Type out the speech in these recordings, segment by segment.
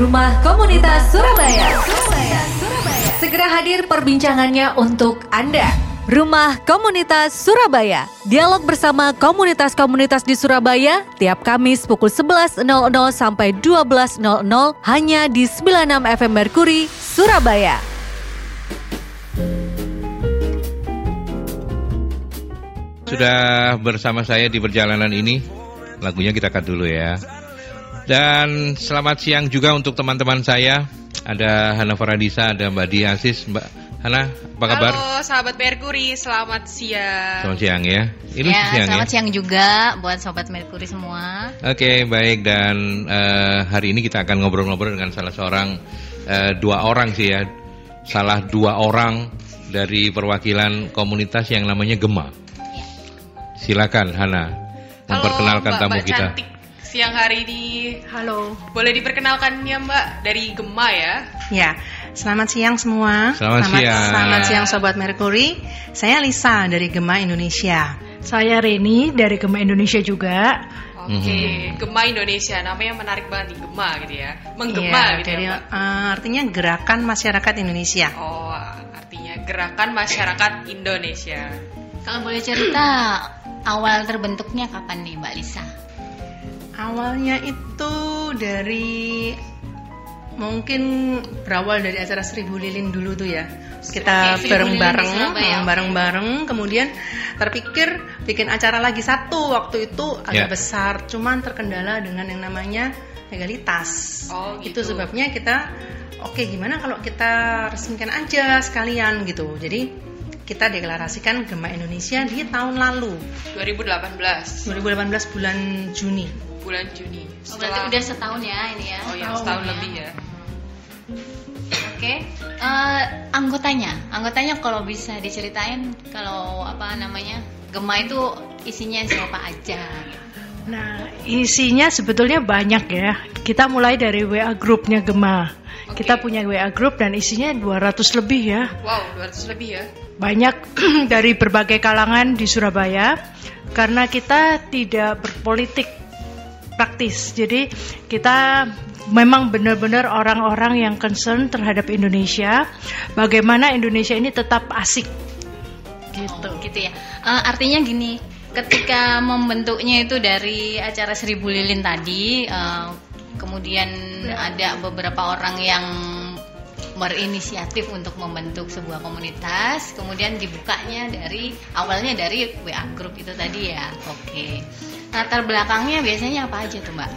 Rumah Komunitas Surabaya. Surabaya. Surabaya. Segera hadir perbincangannya untuk Anda. Rumah Komunitas Surabaya. Dialog bersama komunitas-komunitas di Surabaya tiap Kamis pukul 11.00 sampai 12.00 hanya di 96 FM Merkuri, Surabaya. Sudah bersama saya di perjalanan ini. Lagunya kita cut dulu ya. Dan selamat siang juga untuk teman-teman saya. Ada Hana Faradisa, ada Mbak Dia Asis. Mbak Hana, apa kabar? Halo sahabat Merkuri, selamat siang. Selamat siang ya. Ini ya, siang selamat ya. siang juga buat sobat Merkuri semua. Oke, baik dan eh, hari ini kita akan ngobrol-ngobrol dengan salah seorang eh, dua orang sih ya. Salah dua orang dari perwakilan komunitas yang namanya Gema. Silakan Hana memperkenalkan Halo, tamu Mbak, Mbak kita. Cantik. Siang hari ini, Halo. boleh diperkenalkan ya Mbak dari Gema ya? Ya, selamat siang semua. Selamat siang. Selamat siang Sobat Merkuri. Saya Lisa dari Gema Indonesia. Saya Reni dari Gema Indonesia juga. Oke, Mhm. Gema Indonesia, namanya menarik banget nih Gema gitu ya. Menggema Iya, gitu jadi ya Mbak. eh, artinya Gerakan Masyarakat Indonesia. Oh, artinya Gerakan Masyarakat Indonesia. Kalau boleh cerita awal terbentuknya kapan nih Mbak Lisa? Awalnya itu dari mungkin berawal dari acara Seribu Lilin dulu tuh ya. Kita bareng-bareng, bareng-bareng, kemudian terpikir bikin acara lagi satu waktu itu agak Ya. besar, cuman terkendala dengan yang namanya legalitas. Oh, Itu gitu. sebabnya kita, oke gimana kalau kita resmikan aja sekalian gitu. Jadi kita deklarasikan Gema Indonesia di tahun lalu 2018, 2018 bulan Juni. Bulan Juni. Oh, berarti udah setahun ya ini ya? Oh ya, Tahun setahun ya. lebih ya. Oke, Eh, anggotanya, anggotanya kalau bisa diceritain kalau apa namanya Gema itu isinya siapa aja? Nah, isinya sebetulnya banyak ya. Kita mulai dari WA grupnya Gema. Oke. Kita punya WA grup dan isinya 200 lebih ya. Wow, 200 lebih ya. Banyak dari berbagai kalangan di Surabaya karena kita tidak berpolitik praktis. Jadi kita memang benar-benar orang-orang yang concern terhadap Indonesia. Bagaimana Indonesia ini tetap asik. Gitu. Oh, gitu ya. Eh, artinya gini, ketika membentuknya itu dari acara Seribu Lilin tadi, eh, kemudian ada beberapa orang yang berinisiatif untuk membentuk sebuah komunitas, kemudian dibukanya dari awalnya dari WA group itu tadi ya. Oke. Latar belakangnya biasanya apa aja tuh, Mbak?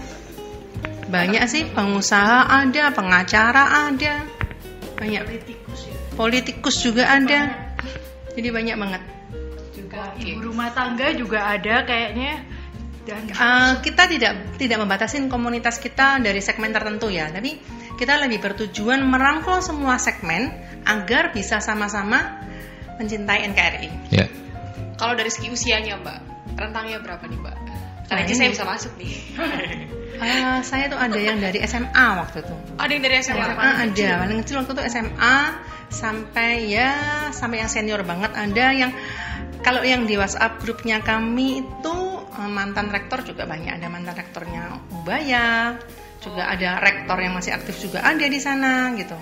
Banyak sih pengusaha ada, pengacara ada, banyak politikus juga ada. Jadi banyak banget. Juga ibu rumah tangga juga ada kayaknya. Dan Eh, kita tidak tidak membatasin komunitas kita dari segmen tertentu ya, tapi kita lebih bertujuan merangkul semua segmen agar bisa sama-sama mencintai NKRI. Ya. Kalau dari segi usianya Mbak, rentangnya berapa nih Mbak? Karena Nah, aja saya bisa masuk nih. Eh, saya tuh ada yang dari SMA waktu itu. Ada yang dari SMA? SMA ada, paling kecil waktu itu SMA sampai ya sampai yang senior banget ada yang kalau yang di WhatsApp grupnya kami itu eh, mantan rektor juga banyak ada mantan rektornya Ubaya juga ada rektor yang masih aktif juga ada di sana gitu.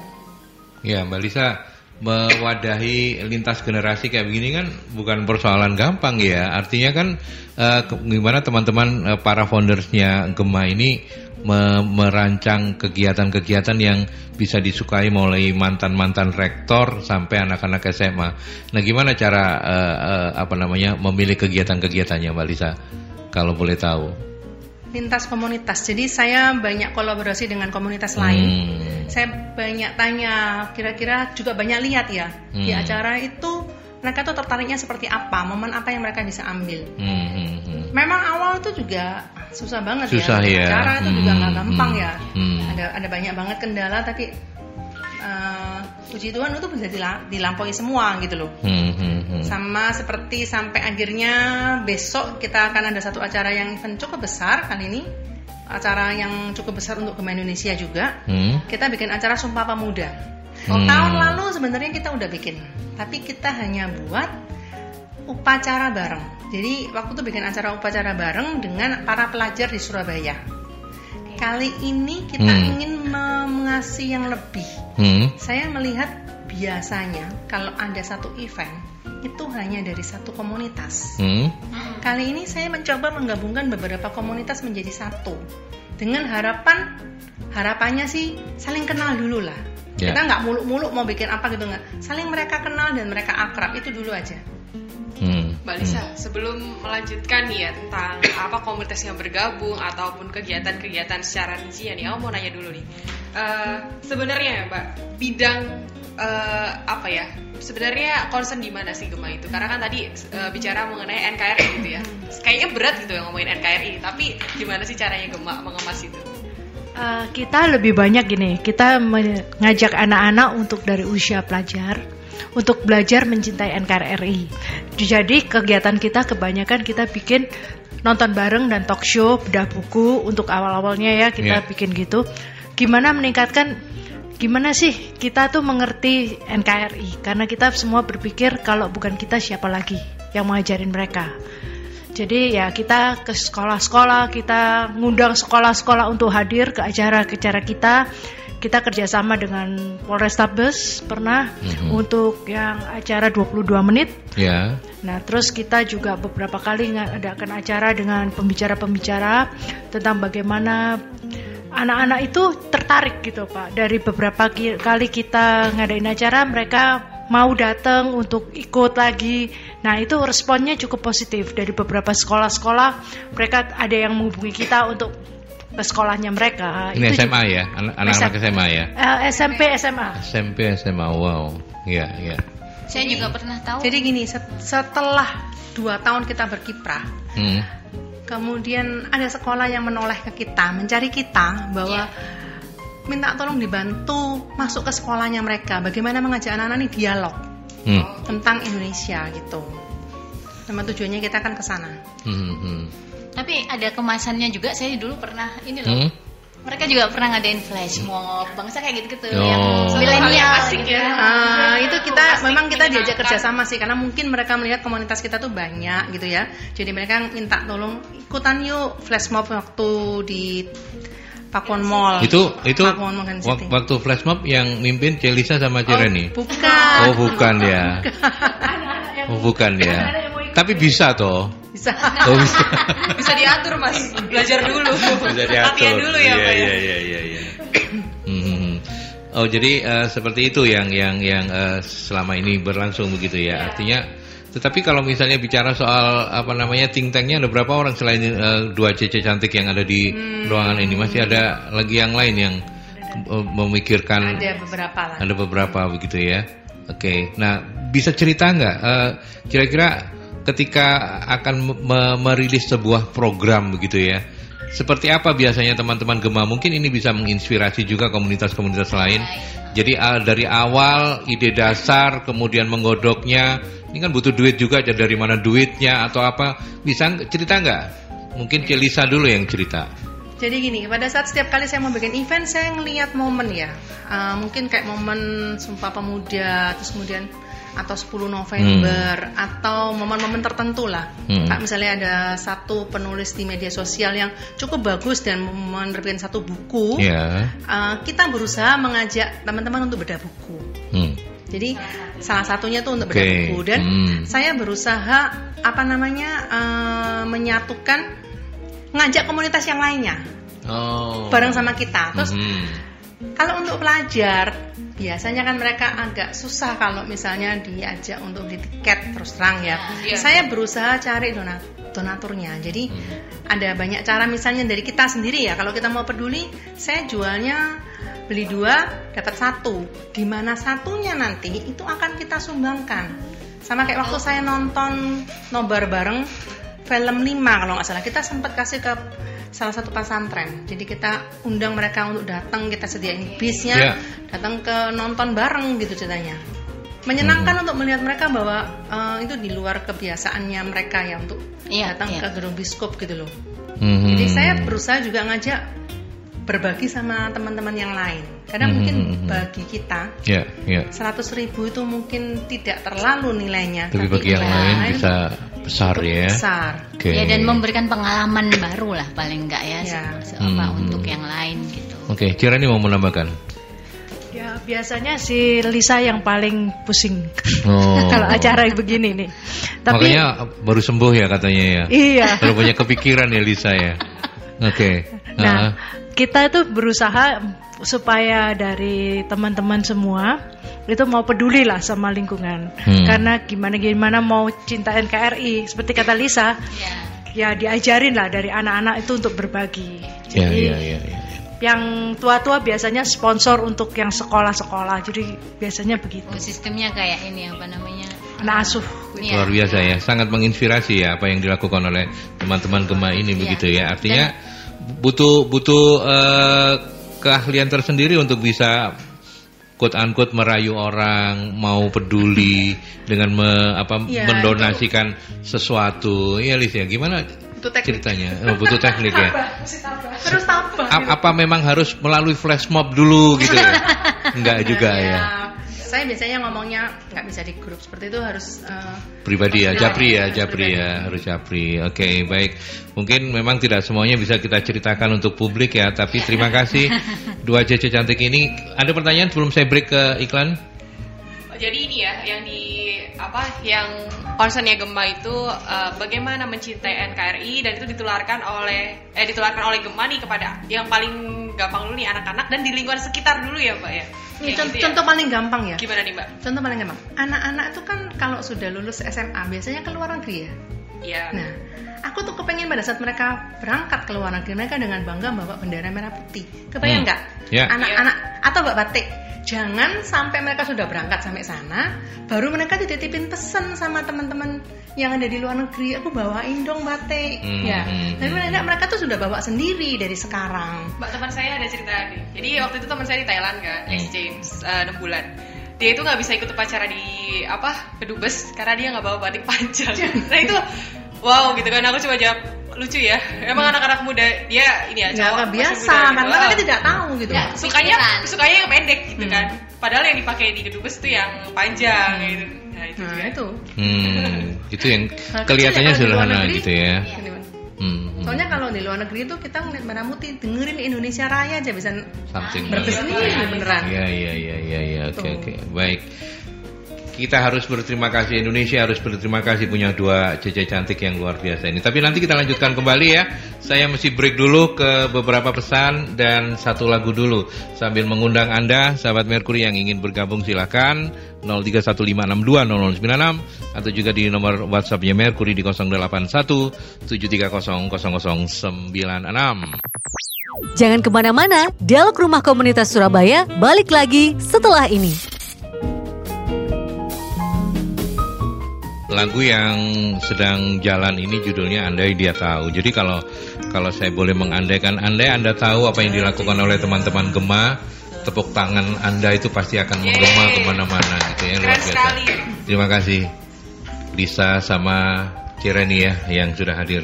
Ya, Mbak Lisa mewadahi lintas generasi kayak begini kan bukan persoalan gampang ya. Artinya kan ke- gimana teman-teman eh, para foundersnya Gema ini me- merancang kegiatan-kegiatan yang bisa disukai mulai mantan-mantan rektor sampai anak-anak SMA. Nah, gimana cara eh, eh, apa namanya memilih kegiatan-kegiatannya Mbak Lisa? Kalau boleh tahu. Lintas komunitas. Jadi saya banyak kolaborasi dengan komunitas lain. Hmm. Saya banyak tanya, kira-kira juga banyak lihat ya di Hmm. acara itu mereka tuh tertariknya seperti apa, momen apa yang mereka bisa ambil. Hmm, hmm, hmm. Memang awal itu juga susah banget Susah ya. ya. Acara itu juga nggak Hmm, gampang hmm, ya. hmm. Ada ada banyak banget kendala tapi eh, puji Tuhan itu bisa dila- dilampaui semua gitu loh. Hmm, hmm, hmm. Sama seperti sampai akhirnya besok kita akan ada satu acara yang event cukup besar kali ini. Acara yang cukup besar untuk Gema Indonesia juga. Hmm. Kita bikin acara Sumpah Pemuda. Hmm. Tahun lalu sebenarnya kita udah bikin, tapi kita hanya buat upacara bareng. Jadi waktu itu bikin acara upacara bareng dengan para pelajar di Surabaya. Kali ini kita Hmm. ingin me- mengasih yang lebih. Hmm. Saya melihat biasanya kalau ada satu event itu hanya dari satu komunitas. Hmm. Kali ini saya mencoba menggabungkan beberapa komunitas menjadi satu dengan harapan harapannya sih saling kenal dulu lah. Ya. Kita nggak muluk-muluk mau bikin apa gitu nggak. Saling mereka kenal dan mereka akrab itu dulu aja. Hmm. Mbak Lisa, sebelum melanjutkan nih ya tentang apa komunitas yang bergabung ataupun kegiatan-kegiatan secara rincian nih, aku mau nanya dulu nih. Eh, sebenarnya ya Mbak, bidang eh, apa ya? Sebenarnya concern di mana sih Gema itu? Karena kan tadi eh, bicara mengenai NKRI gitu ya. Kayaknya berat gitu ya ngomongin NKRI, tapi gimana sih caranya Gema mengemas itu? Eh, kita lebih banyak gini, kita mengajak anak-anak untuk dari usia pelajar untuk belajar mencintai NKRI. Jadi kegiatan kita kebanyakan kita bikin nonton bareng dan talk show, bedah buku untuk awal-awalnya ya kita Yeah. bikin gitu. Gimana meningkatkan gimana sih kita tuh mengerti NKRI karena kita semua berpikir kalau bukan kita siapa lagi yang mengajarin mereka. Jadi ya kita ke sekolah-sekolah, kita ngundang sekolah-sekolah untuk hadir ke acara-acara kita. Kita kerjasama dengan Polrestabes pernah Mhm. untuk yang acara 22 menit. Ya. Nah terus kita juga beberapa kali ngadakan acara dengan pembicara-pembicara tentang bagaimana anak-anak itu tertarik gitu Pak. Dari beberapa kali kita ngadain acara mereka mau datang untuk ikut lagi. Nah itu responnya cukup positif dari beberapa sekolah-sekolah. Mereka ada yang menghubungi kita untuk ke sekolahnya mereka. Ini Itu SMA ya, Anak- anak-anak SMA ya. Eh, SMP, SMA. SMP SMA, wow. Iya, iya. Saya juga pernah tahu. Jadi gini, set- setelah dua tahun kita berkiprah, Hmm. kemudian ada sekolah yang menoleh ke kita, mencari kita bahwa minta tolong dibantu masuk ke sekolahnya mereka. Bagaimana mengajak anak-anak ini dialog Hmm. tentang Indonesia gitu. Nama tujuannya kita kan ke sana. Hmm. Hmm. Tapi ada kemasannya juga. Saya dulu pernah ini loh. Hmm. Mereka juga pernah ngadain flash mob bangsa kayak gitu-gitu Oh. yang milenial yang asik gitu. ya. Ah, itu kita Asik, memang kita diajak kerjasama sih karena mungkin mereka melihat komunitas kita tuh banyak gitu ya. Jadi mereka minta tolong ikutan yuk flash mob waktu di Pakuan Mall. Itu itu Pakuan Mall waktu flash mob yang mimpin Celisa sama Cireni. Oh, bukan. Oh, bukan ya. Oh, bukan ya. Tapi bisa toh. Bisa. Oh, bisa. Bisa diatur Mas, belajar dulu. bisa diatur. Latihan dulu ya Iya, Mbak ya. iya, iya, iya, iya. Hmm. Oh, jadi eh, seperti itu yang yang yang eh, selama ini berlangsung begitu ya. Artinya tetapi kalau misalnya bicara soal apa namanya think tanknya ada berapa orang selain eh, dua cece cantik yang ada di ruangan ini masih ada lagi yang lain yang memikirkan Ada beberapa lah. ada beberapa begitu ya. Oke, nah bisa cerita nggak eh, kira-kira ketika akan me- merilis sebuah program begitu ya, seperti apa biasanya teman-teman Gema? Mungkin ini bisa menginspirasi juga komunitas-komunitas lain. Jadi dari awal ide dasar, kemudian menggodoknya, ini kan butuh duit juga. Dari mana duitnya atau apa? Bisa cerita nggak? Mungkin Celisa dulu yang cerita. Jadi gini, pada saat setiap kali saya mau bikin event, saya ngelihat momen ya. Uh, mungkin kayak momen Sumpah Pemuda, terus kemudian atau 10 November atau momen-momen tertentu lah. Hmm. Kayak misalnya ada satu penulis di media sosial yang cukup bagus dan menerbitkan satu buku. Ya. Uh, kita berusaha mengajak teman-teman untuk bedah buku. Hmm. Jadi salah satunya tuh untuk bedah Oke. buku dan Hmm. saya berusaha apa namanya uh, menyatukan ngajak komunitas yang lainnya Oh. bareng sama kita. Terus Mhm. kalau untuk pelajar biasanya kan mereka agak susah kalau misalnya diajak untuk beli tiket terus terang ya. Iya. Saya berusaha cari donat donaturnya. Jadi ada banyak cara misalnya dari kita sendiri ya. Kalau kita mau peduli, saya jualnya beli dua dapat satu. Di mana satunya nanti itu akan kita sumbangkan. Sama kayak waktu saya nonton nobar bareng film 5 kalau nggak salah kita sempat kasih ke salah satu pesantren. Jadi kita undang mereka untuk datang, kita sediain bisnya, Ya. datang ke nonton bareng gitu ceritanya. Menyenangkan untuk melihat mereka bahwa eh, itu di luar kebiasaannya mereka ya untuk Iya, datang iya. ke gedung biskop gitu loh. Mhm. Jadi saya berusaha juga ngajak berbagi sama teman-teman yang lain. Karena Mhm, mungkin mhm. bagi kita Ya, ya. 100 ribu itu mungkin tidak terlalu nilainya. Tapi bagi yang ya, lain bisa besar ya. besar. Oke. Ya dan memberikan pengalaman baru lah paling enggak ya, Ya. se- se- apa, Hmm. untuk yang lain gitu. Oke, Kira nih mau menambahkan. Ya biasanya si Lisa yang paling pusing Oh. kalau acara begini nih. Tapi Makanya baru sembuh ya katanya ya. iya. Baru punya kepikiran ya Lisa ya. Oke. Nah, Ah. Kita itu berusaha supaya dari teman-teman semua itu mau peduli lah sama lingkungan. Hmm. Karena gimana gimana mau cinta NKRI seperti kata Lisa, Ya. ya diajarin lah dari anak-anak itu untuk berbagi. Jadi ya, ya, ya. yang tua-tua biasanya sponsor untuk yang sekolah-sekolah. Jadi biasanya begitu. Oh, sistemnya kayak ini apa namanya? Anak asuh. Iya. Luar biasa ya, sangat menginspirasi ya apa yang dilakukan oleh teman-teman Gema ini Iya. begitu ya. Artinya butuh butuh eh, keahlian tersendiri untuk bisa quote unquote merayu orang, mau peduli dengan me- apa Iya, mendonasikan sesuatu. Iya Lis ya, gimana Butuh teknik. ceritanya? Oh, butuh teknik ya. Terus tabah. A- apa memang harus melalui flash mob dulu gitu ya? Enggak juga ya. Saya biasanya ngomongnya nggak bisa di grup seperti itu harus eh, pribadi ya, japri ya, harus japri pribadi. ya, harus japri. Oke, baik. Mungkin memang tidak semuanya bisa kita ceritakan untuk publik ya, tapi terima kasih dua cece cantik ini. Ada pertanyaan sebelum saya break ke iklan? Jadi ini ya yang di apa yang concernnya Gema itu eh, bagaimana mencintai NKRI dan itu ditularkan oleh eh ditularkan oleh Gema nih kepada yang paling gampang dulu nih anak-anak dan di lingkungan sekitar dulu ya Mbak ya. Ini Kayak contoh, gitu ya. contoh paling gampang ya. Gimana nih Mbak? Contoh paling gampang. Anak-anak itu kan kalau sudah lulus SMA biasanya ke luar negeri ya. Iya. Nah, aku tuh kepengen pada saat mereka berangkat ke luar negeri mereka dengan bangga bawa bendera merah putih. Kebayang Hmm. nggak? Ya. Anak-anak atau bawa batik. Jangan sampai mereka sudah berangkat sampai sana, baru mereka dititipin pesan sama teman-teman yang ada di luar negeri. Aku bawain dong batik. Hmm, ya. hmm, Tapi hmm. mereka, mereka tuh sudah bawa sendiri dari sekarang. Mbak teman saya ada cerita nih. Jadi waktu itu teman saya di Thailand kan, Hmm. exchange eh, 6 bulan. Dia itu nggak bisa ikut upacara di apa kedubes karena dia nggak bawa batik panjang. nah itu wow gitu kan. Aku coba jawab lucu ya. Emang anak-anak muda dia ini ya Nggak cowok, muda gitu. karena Oh. mereka tidak tahu gitu. Ya. sukanya Pikiran. sukanya yang pendek gitu Hmm. kan. Padahal yang dipakai di kedubes tuh yang panjang gitu. Nah itu Nah juga. itu. Hmm, itu yang Nah, kelihatannya ya, luar sederhana gitu ya. Bang. Hmm, hmm. Soalnya kalau di luar negeri itu kita ngeliat merah putih dengerin Indonesia Raya aja bisa something berbisnis beneran. Iya iya iya iya iya oke Tuh. oke baik. Kita harus berterima kasih Indonesia harus berterima kasih punya dua cece cantik yang luar biasa ini. Tapi nanti kita lanjutkan kembali ya. Saya mesti break dulu ke beberapa pesan dan satu lagu dulu sambil mengundang Anda sahabat Mercury yang ingin bergabung silakan 0315620096 atau juga di nomor WhatsAppnya Mercury di 081 7300096. Jangan ke mana-mana, Dialog Rumah Komunitas Surabaya balik lagi setelah ini. Lagu yang sedang jalan ini judulnya Andai Dia Tahu. Jadi kalau kalau saya boleh mengandaikan andai Anda tahu apa yang dilakukan oleh teman-teman Gema, tepuk tangan Anda itu pasti akan menggema ke mana-mana gitu ya luar biasa. Terima kasih Lisa sama Cireni ya yang sudah hadir.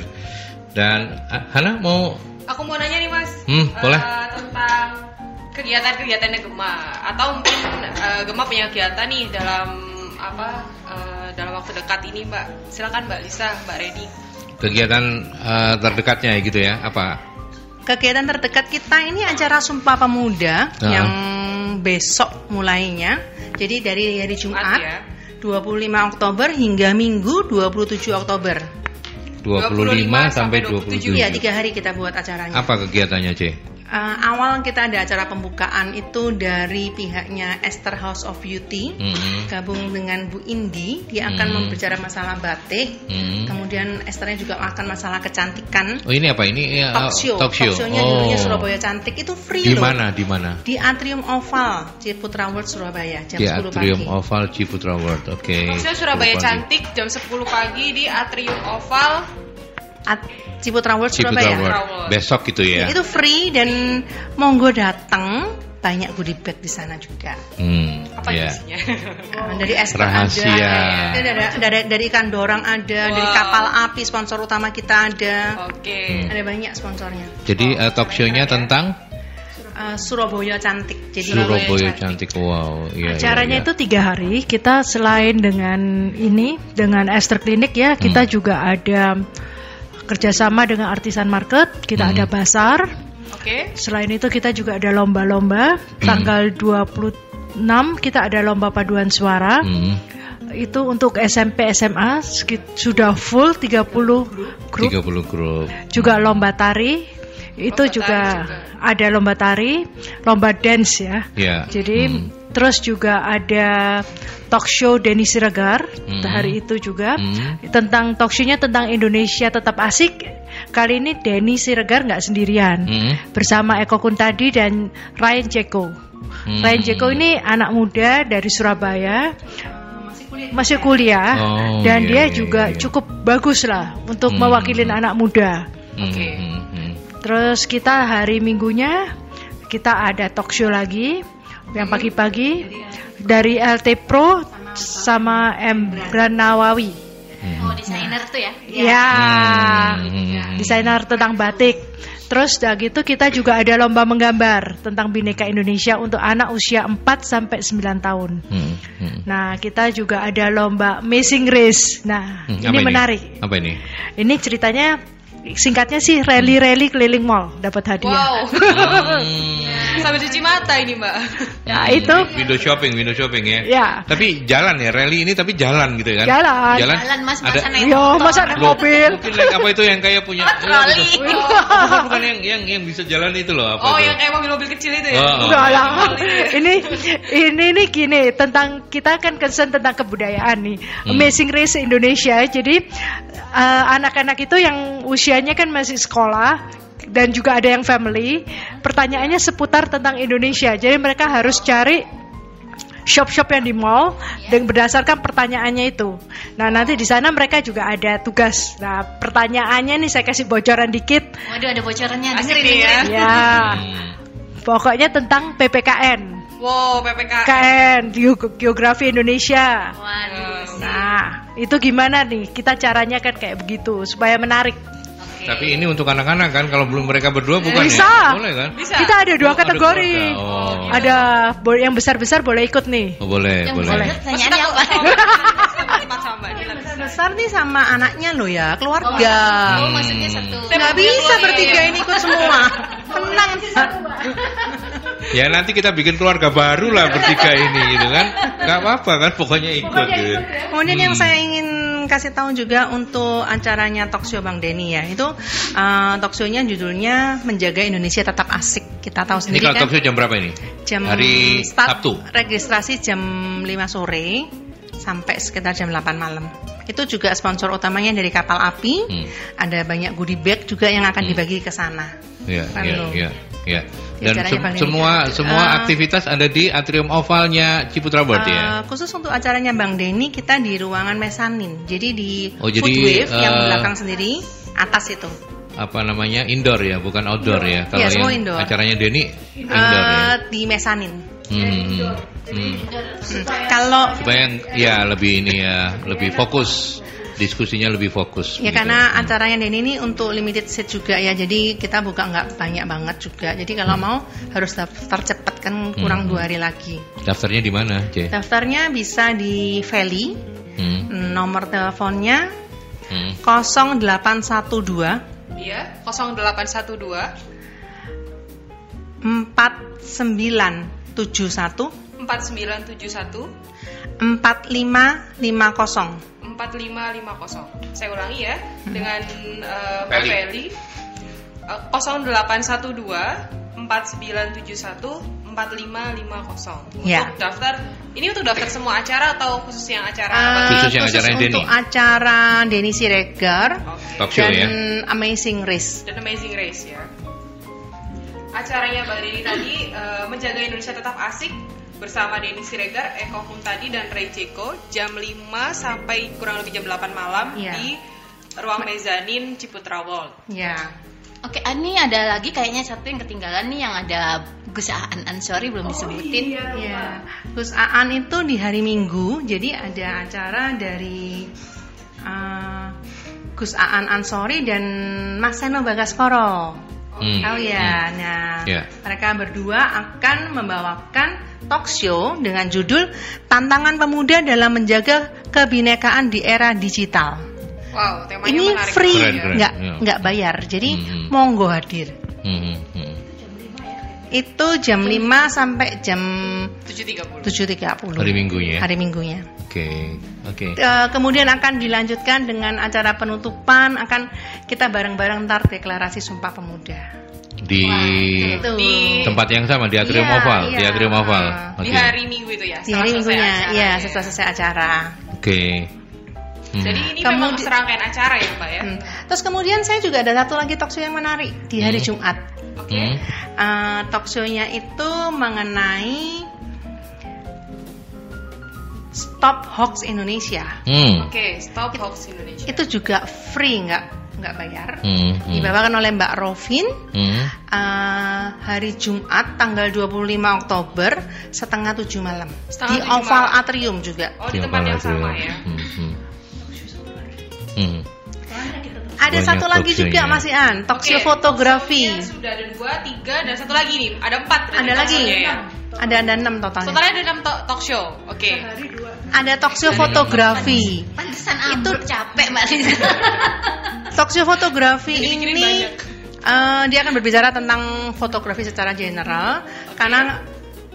Dan Hana mau Aku mau nanya nih mas, Hmm, eh, boleh. tentang kegiatan-kegiatannya Gema atau mungkin eh, Gema punya kegiatan nih dalam apa eh, dalam waktu dekat ini Mbak. Silakan Mbak Lisa, Mbak Reni. kegiatan eh, terdekatnya ya gitu ya apa? Kegiatan terdekat kita ini acara Sumpah Pemuda Ah. yang besok mulainya. Jadi dari hari Jumat ya. 25 Oktober hingga Minggu 27 Oktober. 25, sampai 27. Iya, tiga hari kita buat acaranya. Apa kegiatannya, C? Eh, awal kita ada acara pembukaan itu dari pihaknya Esther House of Beauty Hmm. gabung dengan Bu Indi dia akan Hmm. membicara masalah batik Hmm. kemudian Esthernya juga akan masalah kecantikan Oh ini apa ini? Ya, talk show Talk show. nya oh. dulunya Surabaya Cantik itu free Di mana? Di mana? di Atrium Oval Ciputra World Surabaya jam Di 10 Atrium pagi Oval Ciputra World. Oke. Maksudnya Surabaya 10 pagi. Cantik jam 10 pagi di Atrium Oval. At Ciputra World Ciputra Surabaya World. World. Besok gitu ya. itu free dan monggo datang banyak goodie bag di sana juga Hmm. Apa ya. isinya? Ah, dari es krim Rahasia. ada, dari, dari, dari ikan dorang ada, dari Wow. kapal api sponsor utama kita ada, Oke. Hmm. ada banyak sponsornya. Jadi Oh, eh, talk show-nya ya. tentang eh, Surabaya cantik. Jadi Surabaya cantik. Wow. Iya, Acaranya iya, itu tiga hari. Kita selain dengan ini, dengan Esther Clinic ya, kita Hmm. juga ada kerjasama dengan Artisan Market. Kita Hmm. ada pasar. Oke. Selain itu kita juga ada lomba-lomba. Hmm. Tanggal 26 kita ada lomba paduan suara. Hmm. Itu untuk SMP SMA sudah full 30 grup. 30 grup. Juga lomba tari. Itu Lomba juga, tari ada lomba tari, lomba dance ya. Ya. Jadi Hmm. Terus juga ada talk show Denny Siregar Hmm. hari itu juga Hmm. tentang talk show-nya tentang Indonesia tetap asik. Kali ini Denny Siregar nggak sendirian Hmm. bersama Eko Kuntadi dan Ryan Jeko. Hmm. Ryan Jeko ini anak muda dari Surabaya. Masih kuliah Oh, dan iya, dia iya, juga iya. cukup bagus lah untuk Hmm. mewakilin anak muda. Hmm, Oke. hmm, hmm. Terus kita hari Minggunya kita ada talk show lagi yang pagi-pagi dari LT Pro sama M Nawawi. Oh, desainer tuh ya? Ya, Hmm, hmm, hmm. desainer tentang batik. Terus udah gitu kita juga ada lomba menggambar tentang Bhinneka Indonesia untuk anak usia 4 sampai 9 tahun. Hmm, hmm. Nah, kita juga ada lomba Amazing Race. Nah, Hmm, ini apa menarik. Apa ini? Ini ceritanya singkatnya sih rally-rally keliling mall dapat hadiah. Wow. Hmm. Sambil cuci mata ini, Mbak. Ya, itu Window shopping, window shopping ya. ya. Tapi jalan ya, rally ini tapi jalan gitu kan? Jalan. Jalan. Jalan mas Ada- naik Yo, masa naik mobil. Mungkin apa itu yang kayak punya Oh, troli. Eh, gitu. bukan, bukan yang yang yang bisa jalan itu loh apa Oh, itu? yang kayak mobil-mobil kecil itu ya? Oh, oh. Enggak lah. Oh, iya. Ini ini ini gini tentang kita kan concern tentang kebudayaan nih. Hmm. Amazing Race Indonesia. Jadi eh, anak-anak itu yang usianya kan masih sekolah dan juga ada yang family. Pertanyaannya seputar tentang Indonesia. Jadi mereka harus cari shop-shop yang di mall dan berdasarkan pertanyaannya itu. Nah, nanti di sana mereka juga ada tugas. Nah, pertanyaannya nih saya kasih bocoran dikit. Waduh ada bocorannya. Dengerin, nih ya. Ya, pokoknya tentang PPKN. Wow, PPKN. KN Geo- Geografi Indonesia. Waduh. Nah, itu gimana nih? Kita caranya kan kayak begitu supaya menarik. Tapi ini untuk anak-anak kan kalau belum mereka berdua bukan Bisa. ya? Boleh kan? Bisa. Kita ada dua Oh, ada kategori. keluarga. Oh. Ada yang besar-besar boleh ikut nih. Oh, boleh, Yang boleh. bener pertanyaannya apa? Besar nih sama anaknya lo ya, keluarga. Oh maksudnya satu. Nggak bisa bertiga ini ikut semua. Tenang. Ya nanti kita bikin keluarga baru lah bertiga ini gitu kan. Gak apa-apa kan pokoknya ikut gitu. Kemudian yang Hmm. saya ingin kasih tahu juga untuk acaranya talk show Bang Denny ya. Itu uh, talk show-nya judulnya Menjaga Indonesia Tetap Asik. Kita tahu Ini sendiri kalau kan show jam berapa ini? jam hari start Sabtu. registrasi jam 5 sore sampai sekitar jam 8 malam. Itu juga sponsor utamanya dari kapal api. Hmm. Ada banyak goodie bag juga yang akan Hmm. dibagi ke sana. Iya, iya, iya. Ya, Dan caranya sem- Bang Denny. semua semua Eh, aktivitas ada di atrium ovalnya Ciputra World ya. Uh, khusus untuk acaranya Bang Denny kita di ruangan mesanin. Jadi di Oh, jadi, food wave yang uh, belakang sendiri atas itu. Apa namanya? Indoor ya, bukan outdoor ya. Kalau Iya, semua yang indoor. acaranya Denny indoor ya. Uh, di mesanin. Hmm, hmm, hmm. Hmm. Kalau Supaya yang- ya lebih ini ya, lebih fokus. Diskusinya lebih fokus. ya gitu. karena Hmm. acaranya Denny ini untuk limited seat juga ya. Jadi kita buka nggak banyak banget juga. Jadi kalau mau harus daftar cepet kan kurang Hmm. dua hari lagi. Daftarnya di mana, C? Daftarnya bisa di Valley. Hmm, Nomor teleponnya hmm. 0812 Iya, 0812 4971 4971 4550. 4550. Saya ulangi ya dengan uh, Mbak Feli. Uh, 0812 4971 4550. Ya. Untuk daftar ini untuk daftar semua acara atau khusus yang acara apa? Khusus yang acaranya untuk Denny. acara Denny Siregar Oke. Talk show dan ya. Amazing Race. Dan Amazing Race ya. Acaranya Mbak Denny tadi uh, menjaga Indonesia tetap asik bersama Denny Siregar, Eko Huntadi dan Ray Jeko jam 5 sampai kurang lebih jam 8 malam Iya. di ruang mezanin Ciputra World. Ya. Oke, ah, ini ada lagi kayaknya satu yang ketinggalan nih yang ada Gus Aan Ansori belum disebutin. Ya. Gus Aan itu di hari Minggu, jadi ada acara dari uh, Gus Aan Ansori dan Mas Seno Bagaskoro. Hmm. Oh ya, nah Ya. mereka berdua akan membawakan talk show dengan judul Tantangan Pemuda dalam Menjaga Kebinekaan di Era Digital. Wow, temanya Ini menarik. free, Keren, keren, nggak ya. nggak bayar, jadi Hmm. monggo hadir. Hmm, hmm. Itu jam 5 sampai jam 7.30. 7.30 Hari Minggunya. Hari Minggunya. Oke, oke. Eh, kemudian akan dilanjutkan dengan acara penutupan akan kita bareng-bareng ntar deklarasi Sumpah Pemuda. Di Itu. Di- tempat yang sama di atrium Iya, oval, di iya. atrium oval. Di Oke. hari Minggu itu ya. Di hari setelah selesai minggunya, acara, ya ya. setelah selesai acara. Oke. Hmm. Jadi ini memang serangkaian acara ya, Mbak ya. Hmm. Terus kemudian saya juga ada satu lagi talk show yang menarik di hari Hmm. Jumat. Oke. Hmm. Eh, talk show-nya itu mengenai Stop Hoax Indonesia. Hmm. Oke, Stop Hoax Indonesia. Itu juga free, nggak nggak bayar. Hmm. hmm. Dibawakan oleh Mbak Rovin Hmm. eh, hari Jumat tanggal 25 Oktober setengah tujuh malam Setengah di Oval malam. Atrium juga. Oh, di tempat yang sama ya. Hmm. Hmm. Hmm. Ada Banyak satu lagi juga show-nya. Mas Ian, talk show Oke, fotografi. talk show-nya Sudah ada dua, tiga, dan satu lagi nih. Ada empat. Ada lagi, ya. ada ada enam totalnya. Totalnya ada enam to- talk show. Oke. Ada talk show fotografi. Pantesan itu capek Mbak Lisa. Talk show fotografi Dipikirin ini banyak. eh, dia akan berbicara tentang fotografi secara general karena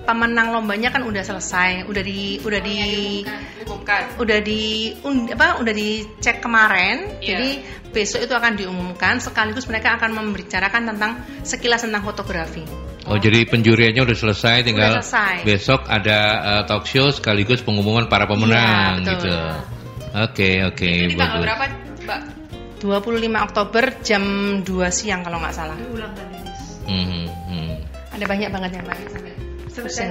pemenang lombanya kan udah selesai, udah di udah di Umumkan. udah di un- apa udah dicek kemarin. Iya. Jadi besok itu akan diumumkan sekaligus mereka akan membicarakan tentang sekilas tentang fotografi. Oh jadi penjuriannya udah selesai, tinggal Udah selesai. besok ada uh, talk show sekaligus pengumuman para pemenang Iya, betul. gitu. Oke oke Ini tanggal berapa, Mbak? 25 Oktober jam 2 siang kalau nggak salah. Hmm, hmm. Ada banyak banget ya Mbak. Sampai pusing.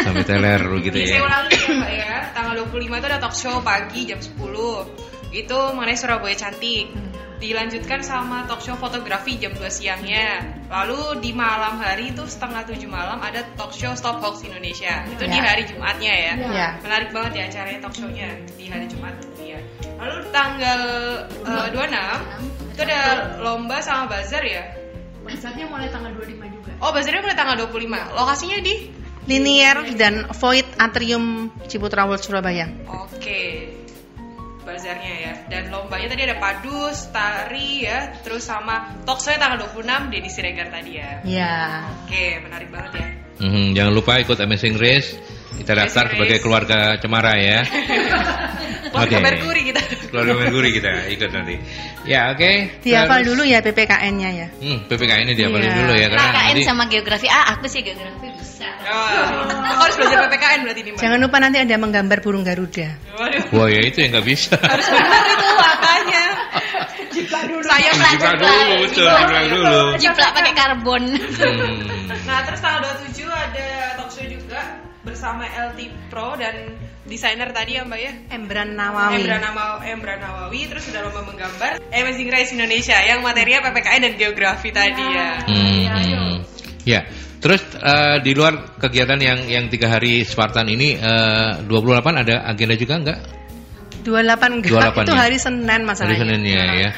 Sampai teler gitu saya ya. ulangi ya Mbak ya. Tanggal 25 itu ada talk show pagi jam 10. Itu mengenai Surabaya cantik. Dilanjutkan sama talk show fotografi jam 2 siangnya. Lalu di malam hari itu setengah 7 malam ada talk show Stop Hoax Indonesia. Itu di Ya. hari Jumatnya ya. Ya. Menarik banget ya acaranya talk show-nya di hari Jumat. Iya. Lalu tanggal eh, 26 itu ada lomba sama bazar ya. Bazarnya mulai tanggal 25 juga. Oh, bazarnya mulai tanggal 25. Lokasinya di Linier dan Void Atrium Ciputra World Surabaya. Oke, bazarnya ya. Dan lombanya tadi ada padus, tari ya, terus sama talk show tanggal 26 Deddy Siregar tadi ya. Ya. Oke, menarik banget ya. Hmm, jangan lupa ikut Amazing Race. Kita daftar Amazing sebagai keluarga Cemara ya. Oke. ke Merkuri kita. Keluarga Merkuri kita ikut nanti. Ya oke. Dihafal Terus- dulu ya PPKN-nya ya. Hmm, PPK ini dihafalin Iya. dulu ya karena KKN nanti sama geografi. Ah, aku sih geografi bisa. Oh, harus belajar PPKN berarti nih, Mbak. Jangan lupa nanti ada menggambar burung Garuda. Waduh, Wah ya itu yang nggak bisa. harus benar itu makanya. Saya Jiplak dulu, betul, jiplak dulu. Jiplak pakai karbon. Hmm. Nah, terus tanggal 27 bersama LT Pro dan desainer tadi ya, Mbak ya. Embran Nawawi. Embra, Nama, Embra Nawawi terus sudah lomba menggambar Amazing Race Indonesia yang materinya PPKN dan geografi tadi ya. Hmm, hmm. Ya, terus eh, di luar kegiatan yang yang tiga hari Spartan ini eh, 28 ada agenda juga enggak? 28 enggak, 28 itu ya? hari Senin Hari masalahnya. Seninnya ya.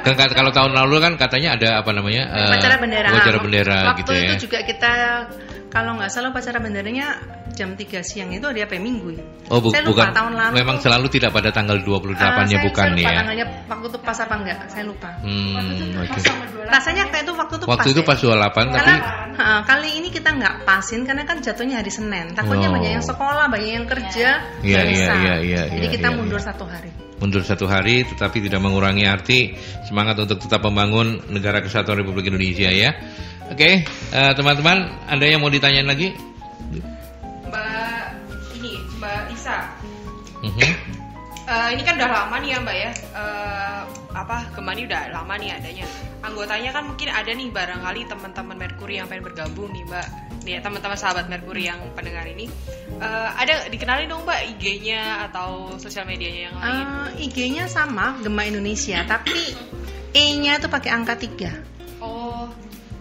Kan kalau tahun lalu kan katanya ada apa namanya? eh, Upacara bendera. upacara bendera Waktu gitu ya. itu juga kita kalau nggak salah upacara benderanya jam 3 siang itu hari apa ya? Minggu ya? Oh, bu- saya lupa bukan. tahun lalu. Memang selalu tidak pada tanggal 28-nya Ah, saya- bukan saya lupa ya. tanggalnya waktu itu pas apa enggak? Saya lupa. Hmm, oke. Rasanya kayak itu waktu itu Waktu pas. itu ya. pas 28 tapi Karena ha, kali ini kita nggak pasin karena kan jatuhnya hari Senin. Takutnya Oh. banyak yang sekolah, banyak yang kerja, Iya, iya, bisa. iya, iya, Jadi iya, kita iya, mundur iya. satu hari. mundur satu hari tetapi tidak mengurangi arti semangat untuk tetap membangun negara kesatuan Republik Indonesia ya. Oke, eh, teman-teman, ada yang mau ditanyain lagi? Mbak ini Mbak Isa. Mhm. Eh, ini kan udah lama nih ya Mbak ya. Eh, apa Gemani udah lama nih adanya. Anggotanya kan mungkin ada nih barangkali teman-teman Merkuri yang pengen bergabung nih Mbak. Nih ya, teman-teman sahabat Merkuri yang pendengar ini. Eh, ada dikenalin dong Mbak IG-nya atau sosial medianya yang lain. Eh, IG-nya sama, Gema Indonesia, tapi E-nya itu pakai angka 3. Oh,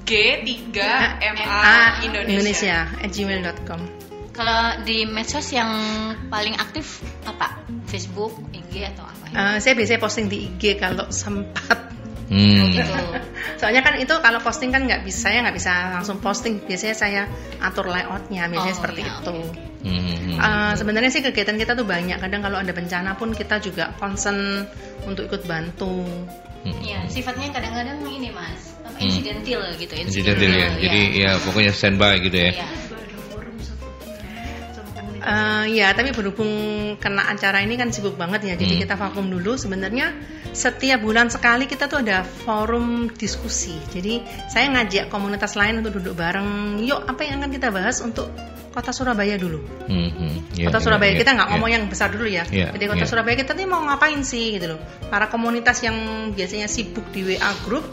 G3 MA A Indonesia. Indonesia at gmail.com. Kalau di medsos yang paling aktif apa? Facebook, IG atau apa? Eh, saya biasanya posting di IG kalau sempat. Hmm. gitu. Soalnya kan itu kalau posting kan nggak bisa, saya nggak bisa langsung posting. Biasanya saya atur layoutnya, biasanya Oh, seperti ya, itu. Hmm. Uh, sebenarnya sih kegiatan kita tuh banyak. Kadang kalau ada bencana pun kita juga concern untuk ikut bantu. Hmm. Ya, sifatnya kadang-kadang ini mas, apa, Hmm. insidental gitu. Incidental ya. Jadi ya pokoknya standby gitu ya. Iya. Uh, ya, tapi berhubung kena acara ini kan sibuk banget ya. Jadi Hmm. kita vakum dulu. Sebenarnya setiap bulan sekali kita tuh ada forum diskusi. Jadi saya ngajak komunitas lain untuk duduk bareng. Yuk, apa yang akan kita bahas untuk Kota Surabaya dulu? Hmm, hmm. Ya, Kota ya, Surabaya ya, kita nggak ya. ngomong yang besar dulu ya. Iya, Jadi Kota iya. Surabaya kita nih mau ngapain sih gitu loh. Para komunitas yang biasanya sibuk di WA group,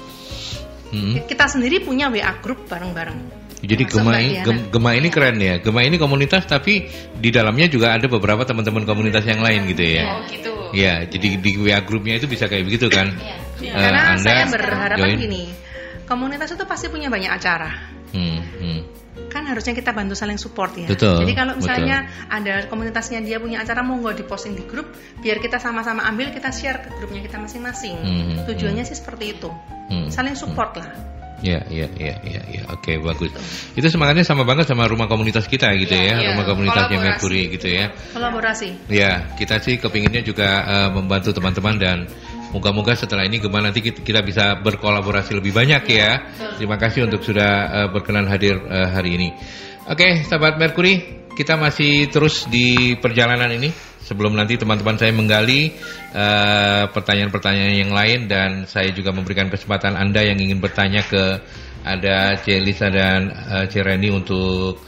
Hmm. kita sendiri punya WA group bareng-bareng. Jadi Gema. Gem- Gema ini keren ya. Gema ini komunitas tapi di dalamnya juga ada beberapa teman-teman komunitas yang lain gitu ya. Oh gitu. Ya, jadi di WA grupnya itu bisa kayak begitu kan? Iya. Eh, Karena Anda saya berharapan join. gini, komunitas itu pasti punya banyak acara. Hmm, hmm. Kan harusnya kita bantu saling support ya. Betul, Jadi kalau misalnya ada komunitasnya dia punya acara mau nggak diposting di grup, biar kita sama-sama ambil kita share ke grupnya kita masing-masing. Hmm, Tujuannya sih seperti itu, Hmm, saling support lah. Ya, ya, ya, ya, ya. Oke, bagus. Itu semangatnya sama banget sama rumah komunitas kita gitu ya, Iya, rumah komunitasnya. Mercury gitu ya. Kolaborasi. Ya, kita sih kepinginnya juga eh, membantu teman-teman dan moga-moga setelah ini Gema nanti kita, bisa berkolaborasi lebih banyak ya. Terima kasih untuk sudah eh, berkenan hadir eh, hari ini. Oke, sahabat Mercury, kita masih terus di perjalanan ini. Sebelum nanti teman-teman saya menggali eh, pertanyaan-pertanyaan yang lain dan saya juga memberikan kesempatan Anda yang ingin bertanya ke ada Celisa dan eh, Cereni untuk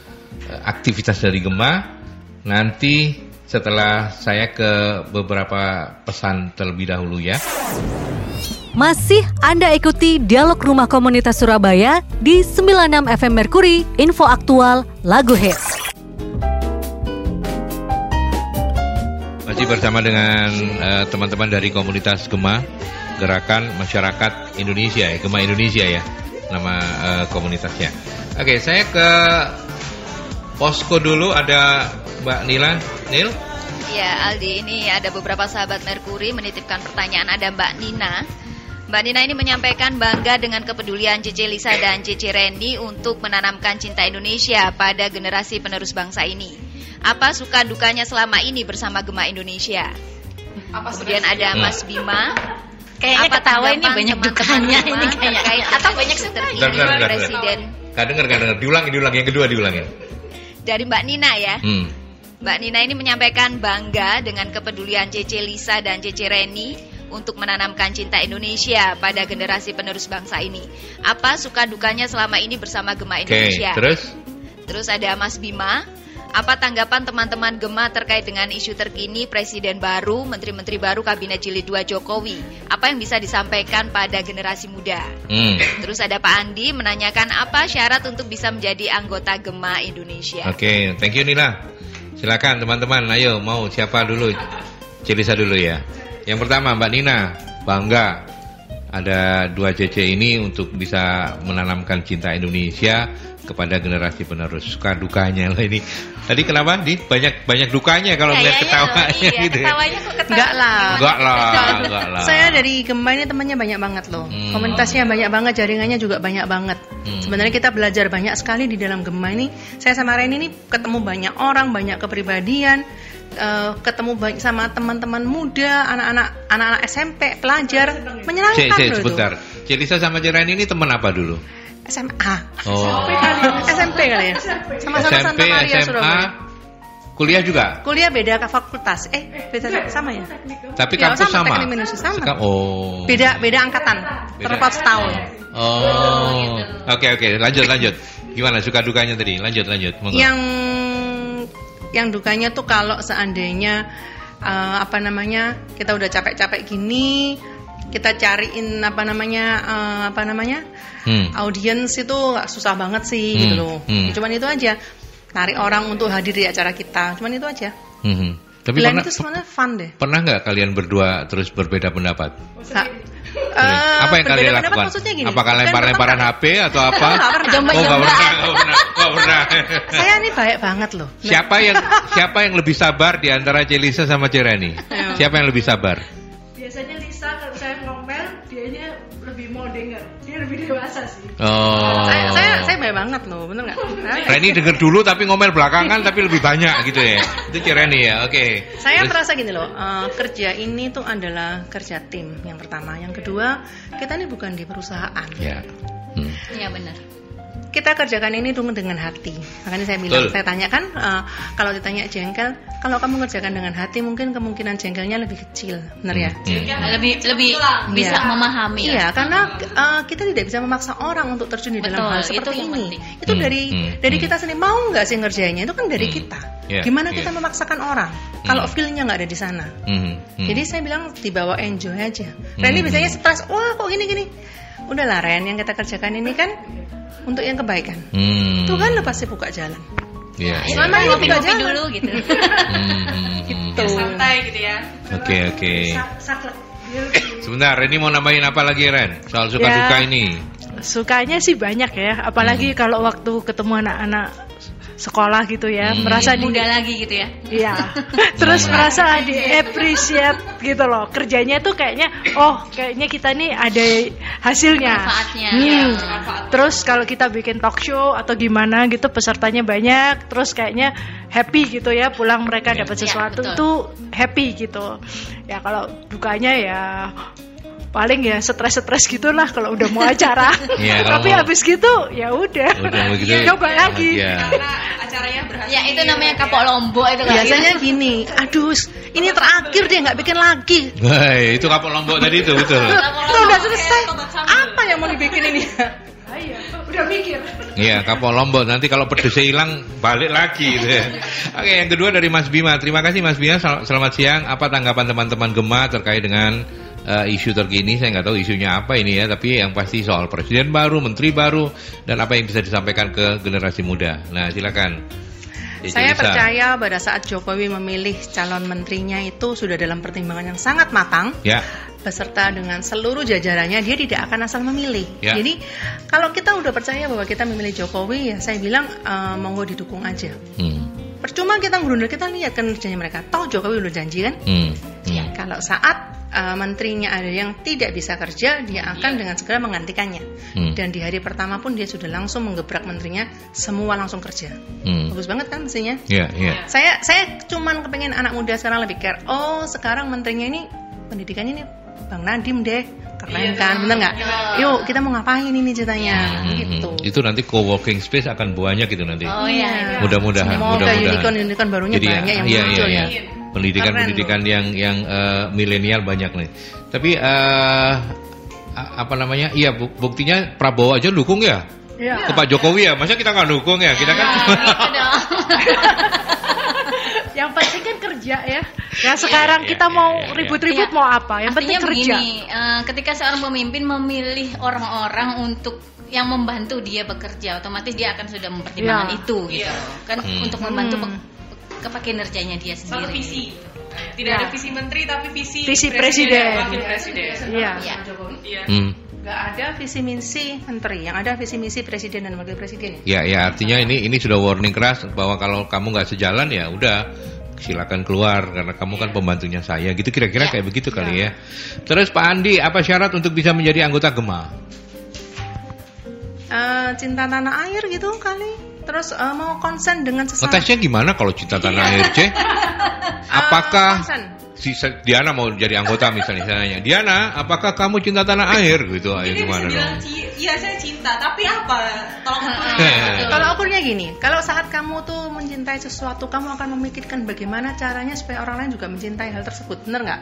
eh, aktivitas dari Gema. Nanti setelah saya ke beberapa pesan terlebih dahulu ya. Masih Anda ikuti Dialog Rumah Komunitas Surabaya di 96 FM Merkuri, info aktual, lagu hits. Masih bersama dengan eh, teman-teman dari komunitas Gema, Gerakan Masyarakat Indonesia ya, Gema Indonesia ya, nama eh, komunitasnya. Oke, saya ke posko dulu ada Mbak Nila. Nil? Ya Aldi, ini ada beberapa sahabat Merkuri menitipkan pertanyaan ada Mbak Nina. Mbak Nina ini menyampaikan bangga dengan kepedulian Cece Lisa dan Cece Randy untuk menanamkan cinta Indonesia pada generasi penerus bangsa ini. Apa suka dukanya selama ini bersama Gema Indonesia? Apa Kemudian ada. Mas Bima. Kayaknya Apa ketawa ini banyak dukanya Gema ini kayaknya. terkait Atau dengan banyak bentar. Presiden Gak denger, gak denger. Diulang, diulang. Yang kedua diulangin. dari Mbak Nina ya. Hmm. Mbak Nina ini menyampaikan bangga dengan kepedulian Cece Lisa dan Cece Reni untuk menanamkan cinta Indonesia pada generasi penerus bangsa ini. Apa suka dukanya selama ini bersama Gema Oke, Indonesia? terus? Terus ada Mas Bima. Apa tanggapan teman-teman Gema terkait dengan isu terkini Presiden baru, Menteri-Menteri baru Kabinet Jilid 2 Jokowi? Apa yang bisa disampaikan pada generasi muda? Hmm. Terus ada Pak Andi menanyakan apa syarat untuk bisa menjadi anggota Gema Indonesia? Oke, thank you Nila. Silakan teman-teman, ayo mau siapa dulu? Celisa dulu ya. Yang pertama Mbak Nina, bangga ada dua CC ini untuk bisa menanamkan cinta Indonesia kepada generasi penerus. Suka dukanya lah ini. Tadi kenapa? Di banyak banyak dukanya kalau melihat Kayaknya loh, ketawanya iya, gitu. ya. ketawanya kok ketawa. Enggak lah. Enggak lah, enggak lah. Saya dari Gema ini temannya banyak banget loh. Hmm. Komunitasnya banyak banget, jaringannya juga banyak banget. Hmm. Sebenarnya kita belajar banyak sekali di dalam Gema ini. Saya sama Reni ini ketemu banyak orang, banyak kepribadian, eh, ketemu banyak sama teman-teman muda, anak-anak anak-anak SMP, pelajar, menyenangkan Cek, cek, loh itu. sebentar. Celisa sama Cerani ini teman apa dulu? SMA. Oh. SMP kali ya. Sama-sama Santa SMP, Maria SMA, Surabaya. kuliah juga. Kuliah beda ke fakultas. Eh, beda sama ya? Tapi Ya, kampus sama, sama. teknik sama. Seka- oh. Beda beda angkatan. Terpaut setahun. Oh. Oke oke, lanjut lanjut. Gimana suka dukanya tadi? Lanjut lanjut. Monggo. Yang yang dukanya tuh kalau seandainya eh, apa namanya kita udah capek-capek gini, kita cariin apa namanya eh, apa namanya Hmm. audiens itu susah banget sih Hmm, gitu loh. hmm. Cuman itu aja. Tarik orang untuk hadir di acara kita. Cuman itu aja. Mhm. Tapi pernah itu sebenarnya fun deh. pernah nggak kalian berdua terus berbeda pendapat? Sering. Eh, apa yang kalian berbeda pendapat lakukan? Maksudnya gini. Apakah lempar-lemparan. HP atau apa? Nggak pernah. Oh nggak pernah, nggak pernah, nggak pernah. Saya ini baik banget loh. Siapa yang siapa yang lebih sabar di antara Celisa sama Cereni? Ayo. Siapa yang lebih sabar? Biasanya lebih dewasa sih. Oh. Saya, saya, saya banyak banget loh, bener nggak? Reni denger dulu tapi ngomel belakangan tapi lebih banyak gitu ya. Itu Ci Reni ya. Oke. Saya Terus- merasa gini loh, eh, kerja ini tuh adalah kerja tim yang pertama. Yang kedua, kita ini bukan di perusahaan. Ya. Hmm. Iya benar. Kita kerjakan ini dulu dengan hati. Makanya saya bilang, Betul. saya tanyakan eh, kalau ditanya jengkel, kalau kamu kerjakan dengan hati mungkin kemungkinan jengkelnya lebih kecil, benar ya? Hmm. Lebih lebih bisa Iya. memahami. Iya, lah. karena uh, kita tidak bisa memaksa orang untuk terjun di dalam hal itu seperti yang ini. penting. Itu Hmm, dari hmm, dari hmm. kita sendiri mau nggak sih ngerjainnya itu kan dari Hmm. kita. Iya, Gimana iya. kita memaksakan orang kalau Hmm. feelnya nggak ada di sana. Hmm. Hmm. Jadi saya bilang dibawa enjoy aja. Reni Hmm. biasanya stres, wah kok gini gini. Udahlah Ren, yang kita kerjakan ini kan untuk yang kebaikan. Hmm. Tuhan lo pasti buka jalan. Iya. iya. Selama ini ngopi-ngopi buka jalan. dulu gitu. Hmm, hmm, hmm. Gitu. santai gitu ya Oke oke. Saklek. Sebentar, Reni mau nambahin apa lagi Ren? Soal suka-suka Ya. ini. Sukanya sih banyak ya, apalagi Hmm. kalau waktu ketemu anak-anak sekolah gitu ya, Hmm. merasa di Muda lagi gitu ya. Iya. Terus merasa di appreciate gitu loh. Kerjanya tuh kayaknya oh, kayaknya kita nih ada hasilnya. Manfaatnya. Hmm. Iya, Terus kalau kita bikin talk show atau gimana gitu pesertanya banyak, terus kayaknya happy gitu ya, pulang mereka Iya. dapat Iya, sesuatu betul. tuh happy gitu. Ya kalau dukanya ya paling ya stres-stres gitulah kalau udah mau acara. Kalau Tapi mau- habis gitu ya udah. Udah begitu. Coba lagi. Iya. karena acaranya berhasil Ya itu namanya kapok lombok itu kan. Biasanya gini, aduh ini terakhir dia nggak bikin lagi. Itu kapal lombok tadi itu betul. Tuh udah selesai. Apa yang mau dibikin ini? Ah, iya, udah mikir. Iya, kapal lombok. Nanti kalau pedesnya hilang balik lagi gitu ya. Oke, yang kedua dari Mas Bima. Terima kasih Mas Bima. Sel- Selamat siang. Apa tanggapan teman-teman Gema terkait dengan eh, isu terkini? Saya nggak tahu isunya apa ini ya, tapi yang pasti soal presiden baru, menteri baru, dan apa yang bisa disampaikan ke generasi muda. Nah, silakan. Saya Lisa. percaya pada saat Jokowi memilih calon menterinya itu sudah dalam pertimbangan yang sangat matang Ya, beserta dengan seluruh jajarannya dia tidak akan asal memilih. Ya. Jadi kalau kita udah percaya bahwa kita memilih Jokowi ya saya bilang eh, monggo didukung aja. hmm, Percuma kita ngerundel kita lihat kan kerjanya mereka. Tahu Jokowi udah janji kan? hmm, hmm. Kalau saat eh, menterinya ada yang tidak bisa kerja, dia akan dengan segera menggantikannya. Hmm. Dan di hari pertama pun dia sudah langsung menggebrak menterinya, semua langsung kerja. Hmm. Bagus banget kan mestinya? Ya, ya. Saya saya cuman kepengen anak muda sekarang lebih care. Oh, sekarang menterinya ini pendidikannya ini Bang Nadim deh. Keren kan, bener nggak? Yuk, kita mau ngapain ini ceritanya? Hmm, Gitu. hmm. Itu nanti co-working space akan banyak itu nanti. Oh iya. Mudah-mudahan, Semoga mudah-mudahan. unicorn-unicorn barunya Jadi ya, banyak yang iya, muncul iya, ya. iya. Pendidikan-pendidikan yang yang eh, milenial banyak nih. Tapi a- apa namanya? Iya, bu- buktinya Prabowo aja dukung ya Iya. ke Pak Jokowi ya. Masa kita nggak dukung ya? Kita kan gitu dong. Yang penting kan kerja ya. Ya sekarang iya, kita iya, mau iya, iya. ribut-ribut Iya. mau apa? Yang penting Artinya kerja. begini, eh, ketika seorang pemimpin memilih orang-orang untuk yang membantu dia bekerja, otomatis dia akan sudah mempertimbangkan Iya. itu gitu. Kan Hmm. untuk membantu Hmm. pe- ke kinerjanya dia satu sendiri. visi tidak Ya. ada visi menteri tapi visi Visi presiden. wakil presiden Iya. Iya. Iya. Hmm. Gak ada visi misi menteri, yang ada visi misi presiden dan wakil presiden. Ya, ya artinya ini ini sudah warning keras bahwa kalau kamu nggak sejalan ya udah silakan keluar karena kamu kan pembantunya saya gitu kira-kira Ya. kayak begitu kali ya. Terus Pak Andi apa syarat untuk bisa menjadi anggota Gema? Eh, cinta tanah air gitu kali. Terus eh, mau konsen dengan. Ngetesnya gimana kalau cinta tanah air C? Apakah konsen. Si Diana mau jadi anggota misalnya saya nanya Diana apakah kamu cinta tanah air gitu ayo gimana bisa bilang, dong "Ci- iya saya cinta tapi apa tolong Kalau ukurnya gini, kalau saat kamu tuh mencintai sesuatu, kamu akan memikirkan bagaimana caranya supaya orang lain juga mencintai hal tersebut, bener nggak?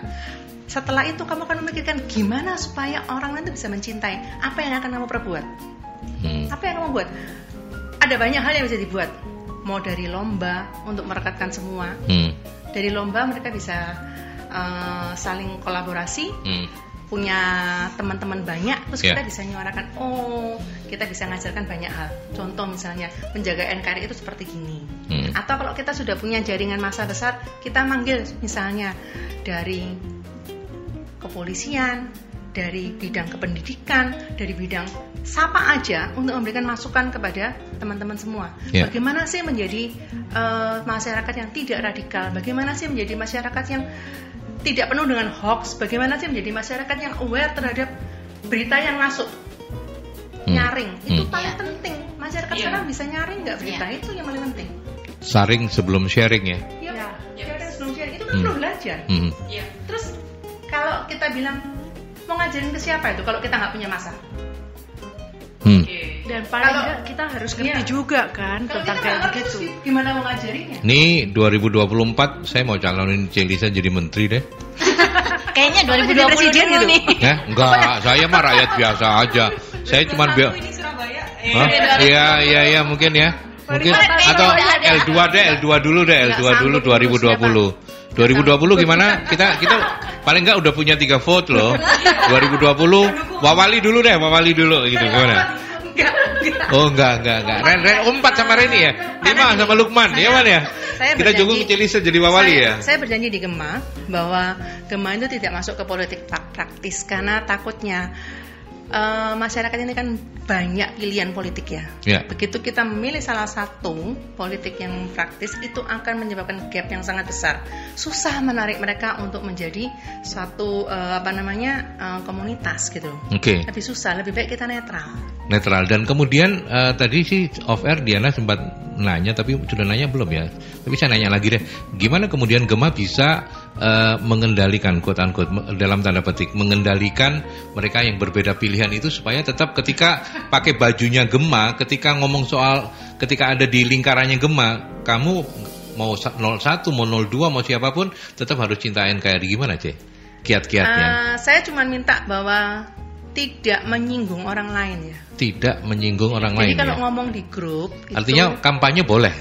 Setelah itu kamu akan memikirkan gimana supaya orang lain tuh bisa mencintai. Apa yang akan kamu perbuat? Hmm. Apa yang kamu buat? Ada banyak hal yang bisa dibuat. Mau dari lomba untuk merekatkan semua. Hmm. Dari lomba mereka bisa eh, saling kolaborasi, Hmm. punya teman-teman banyak terus Ya. kita bisa menyuarakan oh kita bisa ngajarkan banyak hal contoh misalnya menjaga NKRI itu seperti gini Hmm. atau kalau kita sudah punya jaringan massa besar kita manggil misalnya dari kepolisian dari bidang kependidikan dari bidang siapa aja untuk memberikan masukan kepada teman-teman semua Ya. bagaimana sih menjadi eh, masyarakat yang tidak radikal bagaimana sih menjadi masyarakat yang tidak penuh dengan hoax, bagaimana sih menjadi masyarakat yang aware terhadap berita yang masuk. Hmm. nyaring itu Hmm. paling Iya. penting masyarakat Iya. sekarang bisa nyaring nggak berita Iya. itu yang paling penting Saring sebelum sharing ya. ya, Ya. sharing sebelum sharing itu kan Hmm. perlu belajar Hmm. Iya. terus kalau kita bilang mau ngajarin ke siapa itu kalau kita nggak punya masa Hmm. Oke. Dan paling Kalau- enggak kita harus ngerti Iya. juga kan kalau tentang kayak begitu. terus gimana mau ngajarinya Ini 2024 saya mau calonin Celisa jadi menteri deh. Kayaknya Jadi 2020 presiden dulu gitu. nih. Ya, enggak, saya mah rakyat biasa aja. Saya cuma biar ini Surabaya. Hah? Iya, iya, iya, mungkin ya. Mungkin atau L2 deh, L2 dulu deh, L2 dulu 2020. 2020 gimana? Kita kita paling enggak udah punya tiga vote loh. 2020 Wawali dulu deh, Wawali dulu gitu gimana? Oh enggak, enggak, enggak. Ren, Ren, oh, empat sama Reni ya? Lima sama Lukman, ya mana ya? saya Kita jungkung Celisa jadi Wawali saya, ya? Saya berjanji di Gema bahwa Gema itu tidak masuk ke politik praktis karena takutnya eh, masyarakat ini kan banyak pilihan politik ya. Ya. Begitu kita memilih salah satu politik yang praktis itu akan menyebabkan gap yang sangat besar. Susah menarik mereka untuk menjadi suatu eh, apa namanya eh, komunitas gitu. Oke. Lebih susah, lebih baik kita netral. netral dan kemudian eh, tadi sih off air Diana sempat nanya tapi sudah nanya belum ya tapi saya nanya lagi deh gimana kemudian Gema bisa eh, mengendalikan quote unquote dalam tanda petik mengendalikan mereka yang berbeda pilihan itu supaya tetap ketika pakai bajunya Gema ketika ngomong soal ketika ada di lingkarannya Gema kamu mau sa- 01 mau 02 mau siapa pun tetap harus cinta NKRI gimana ceh kiat-kiatnya. Eh, saya cuma minta bahwa tidak menyinggung orang lain ya. tidak menyinggung orang Jadi lain kalau ya. ngomong di grup, artinya itu, kampanye boleh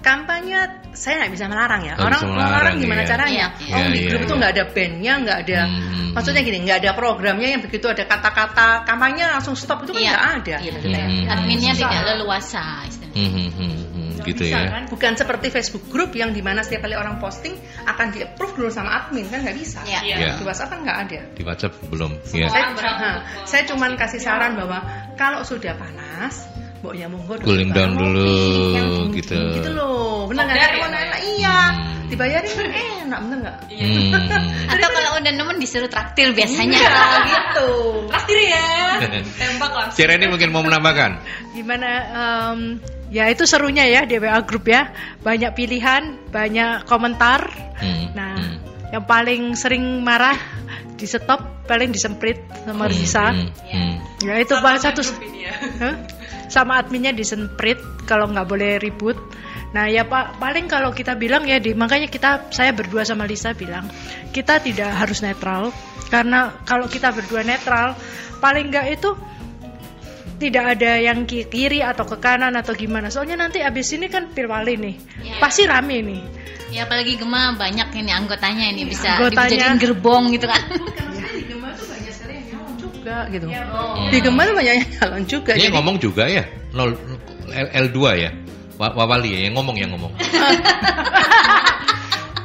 kampanye saya nggak bisa melarang ya. Nggak orang bisa melarang, melarang gimana iya. caranya? Iya, Oh iya, di iya, grup itu iya. nggak ada bandnya, nggak ada. Hmm. Maksudnya gini, nggak ada programnya yang begitu ada kata-kata kampanye langsung stop itu kan Iya. nggak ada. Iya. Hmm. Adminnya tidak leluasa istilahnya. Hmm, hmm, hmm, hmm, gitu bisa, ya. kan? Bukan seperti Facebook group yang di mana setiap kali orang posting akan di approve dulu sama admin kan nggak bisa. Iya. Iya. Di WhatsApp kan nggak ada. Di WhatsApp belum. Ya. Saya, ha, saya cuman kasih saran bahwa kalau sudah panas, Mbok ya monggo Cooling down dulu, ngopi, yang gitu. gitu loh. Benar nggak? Ya, mau Mbak? nanya, iya. Hmm. Dibayarin kan enak, bener nggak? Hmm. Atau kalau udah nemen disuruh traktir biasanya. Iya, gitu. Traktir ya. Tembak langsung. Cireni mungkin mau menambahkan. Gimana em, ya itu serunya ya di WA grup ya. Banyak pilihan, banyak komentar. Hmm, Nah, hmm. yang paling sering marah di stop, paling disemprit sama Risa. Hmm, hmm. Ya itu Sama paling satu ya. Hah? sama adminnya disemprit kalau nggak boleh ribut. Nah ya pak paling kalau kita bilang ya di, makanya kita saya berdua sama Lisa bilang kita tidak harus netral karena kalau kita berdua netral paling nggak itu tidak ada yang ki- kiri atau ke kanan atau gimana soalnya nanti abis ini kan pilwali nih Ya. pasti rame nih Ya apalagi Gema banyak ini anggotanya ini bisa Anggotanya. dijadiin gerbong gitu kan. Di Gema tuh banyak sekali yang nyalon juga gitu. Oh. Di Gema tuh banyak yang nyalon juga. Dia Jadi ngomong juga ya. Nol L- L2 ya. Wa- Wawali ya yang ngomong yang ngomong.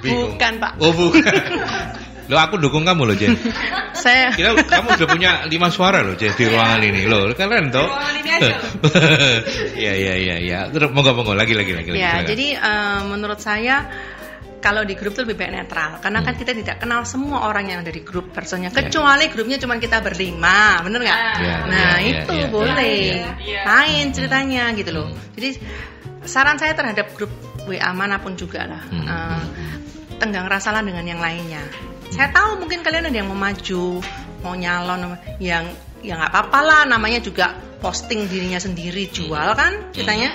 Bukan pak. Oh bukan. Loh aku dukung kamu loh Jen. Saya Kira kamu sudah punya lima suara loh Jen di ruangan ini loh. Keren toh. ruangan ini aja loh. Iya iya iya iya. Terus monggo monggo lagi lagi lagi. lagi, ya silakan. jadi eh, menurut saya kalau di grup tuh lebih baik netral. Karena kan Hmm. kita tidak kenal semua orang yang ada di grup personnya. Kecuali grupnya cuma kita berlima bener nggak? Ya, nah ya, ya, itu ya, boleh. ya, ya. lain ceritanya gitu loh. Jadi saran saya terhadap grup WA mana pun juga lah. Hmm. eh, tenggang rasalah dengan yang lainnya. Saya tahu mungkin kalian ada yang mau maju mau nyalon yang ya nggak apa-apa lah. Namanya juga posting dirinya sendiri jual kan ceritanya.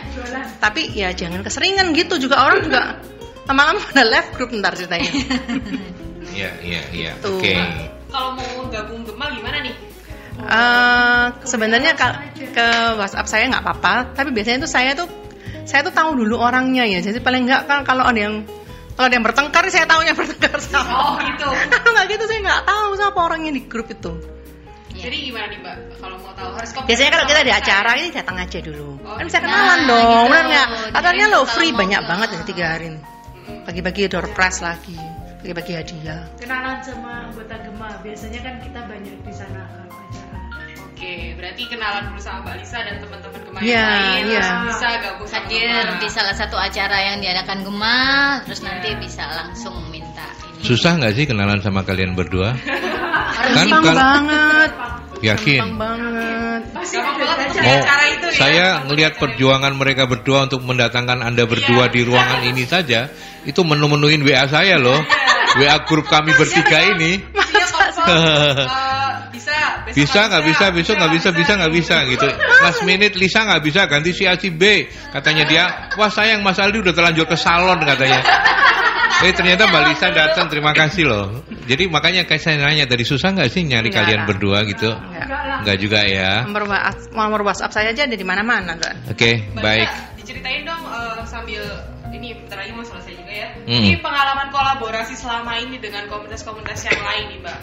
Tapi ya jangan keseringan gitu juga. Orang juga lama-lama pada left group ntar ceritanya Iya iya iya. Oke. Kalau mau gabung Gema gimana nih? Eh, sebenarnya kal- ke WhatsApp saya nggak apa-apa tapi biasanya tuh saya tuh saya tuh tahu dulu orangnya ya jadi paling nggak kan kalau ada yang kalau ada yang bertengkar saya tahu yang bertengkar sama Oh gitu. kalau nggak gitu saya nggak tahu siapa orangnya di grup itu Jadi gimana nih Mbak? Kalau mau tahu harus biasanya kalau kita ada sama acara saya. ini datang aja dulu Oh, kan bisa gitu. kenalan Nah, dong gitu. benar nggak katanya lo free banyak ke- banget ya tiga hari ini bagi-bagi door prize lagi bagi-bagi hadiah kenalan sama anggota Gema biasanya kan kita banyak di sana kalau acara Oke, berarti kenalan dulu sama Mbak Lisa dan teman-teman Gema Iya, yang lain iya. terus bisa gabung sama Hadir Gema. di salah satu acara yang diadakan Gema, terus nanti bisa langsung minta ini Susah nggak sih kenalan sama kalian berdua? kan kalau banget. Yakin. Gampang banget. Oh, saya ngelihat perjuangan mereka berdua untuk mendatangkan Anda berdua di ruangan ini saja, itu menu-menuin WA saya loh. WA grup kami bertiga ini. Iya. Eh, bisa, besok Bisa nggak bisa, besok nggak bisa, bisa nggak bisa gitu. Last minute Lisa nggak bisa ganti si A si B. Katanya dia, wah sayang Mas Aldi udah terlanjur ke salon katanya. Eh ternyata Mbak Lisa datang, terima kasih loh. Jadi makanya kayak saya nanya tadi susah nggak sih nyari Nggak kalian lah. berdua gitu? Nggak. Juga ya. Nomor WhatsApp, nomor WhatsApp saya aja ada di mana-mana, Mbak. Oke, Mbak baik. Lisa, diceritain dong eh, sambil ini bentar lagi mau selesai juga ya. Hmm. Ini pengalaman kolaborasi selama ini dengan komunitas-komunitas yang lain nih, Mbak.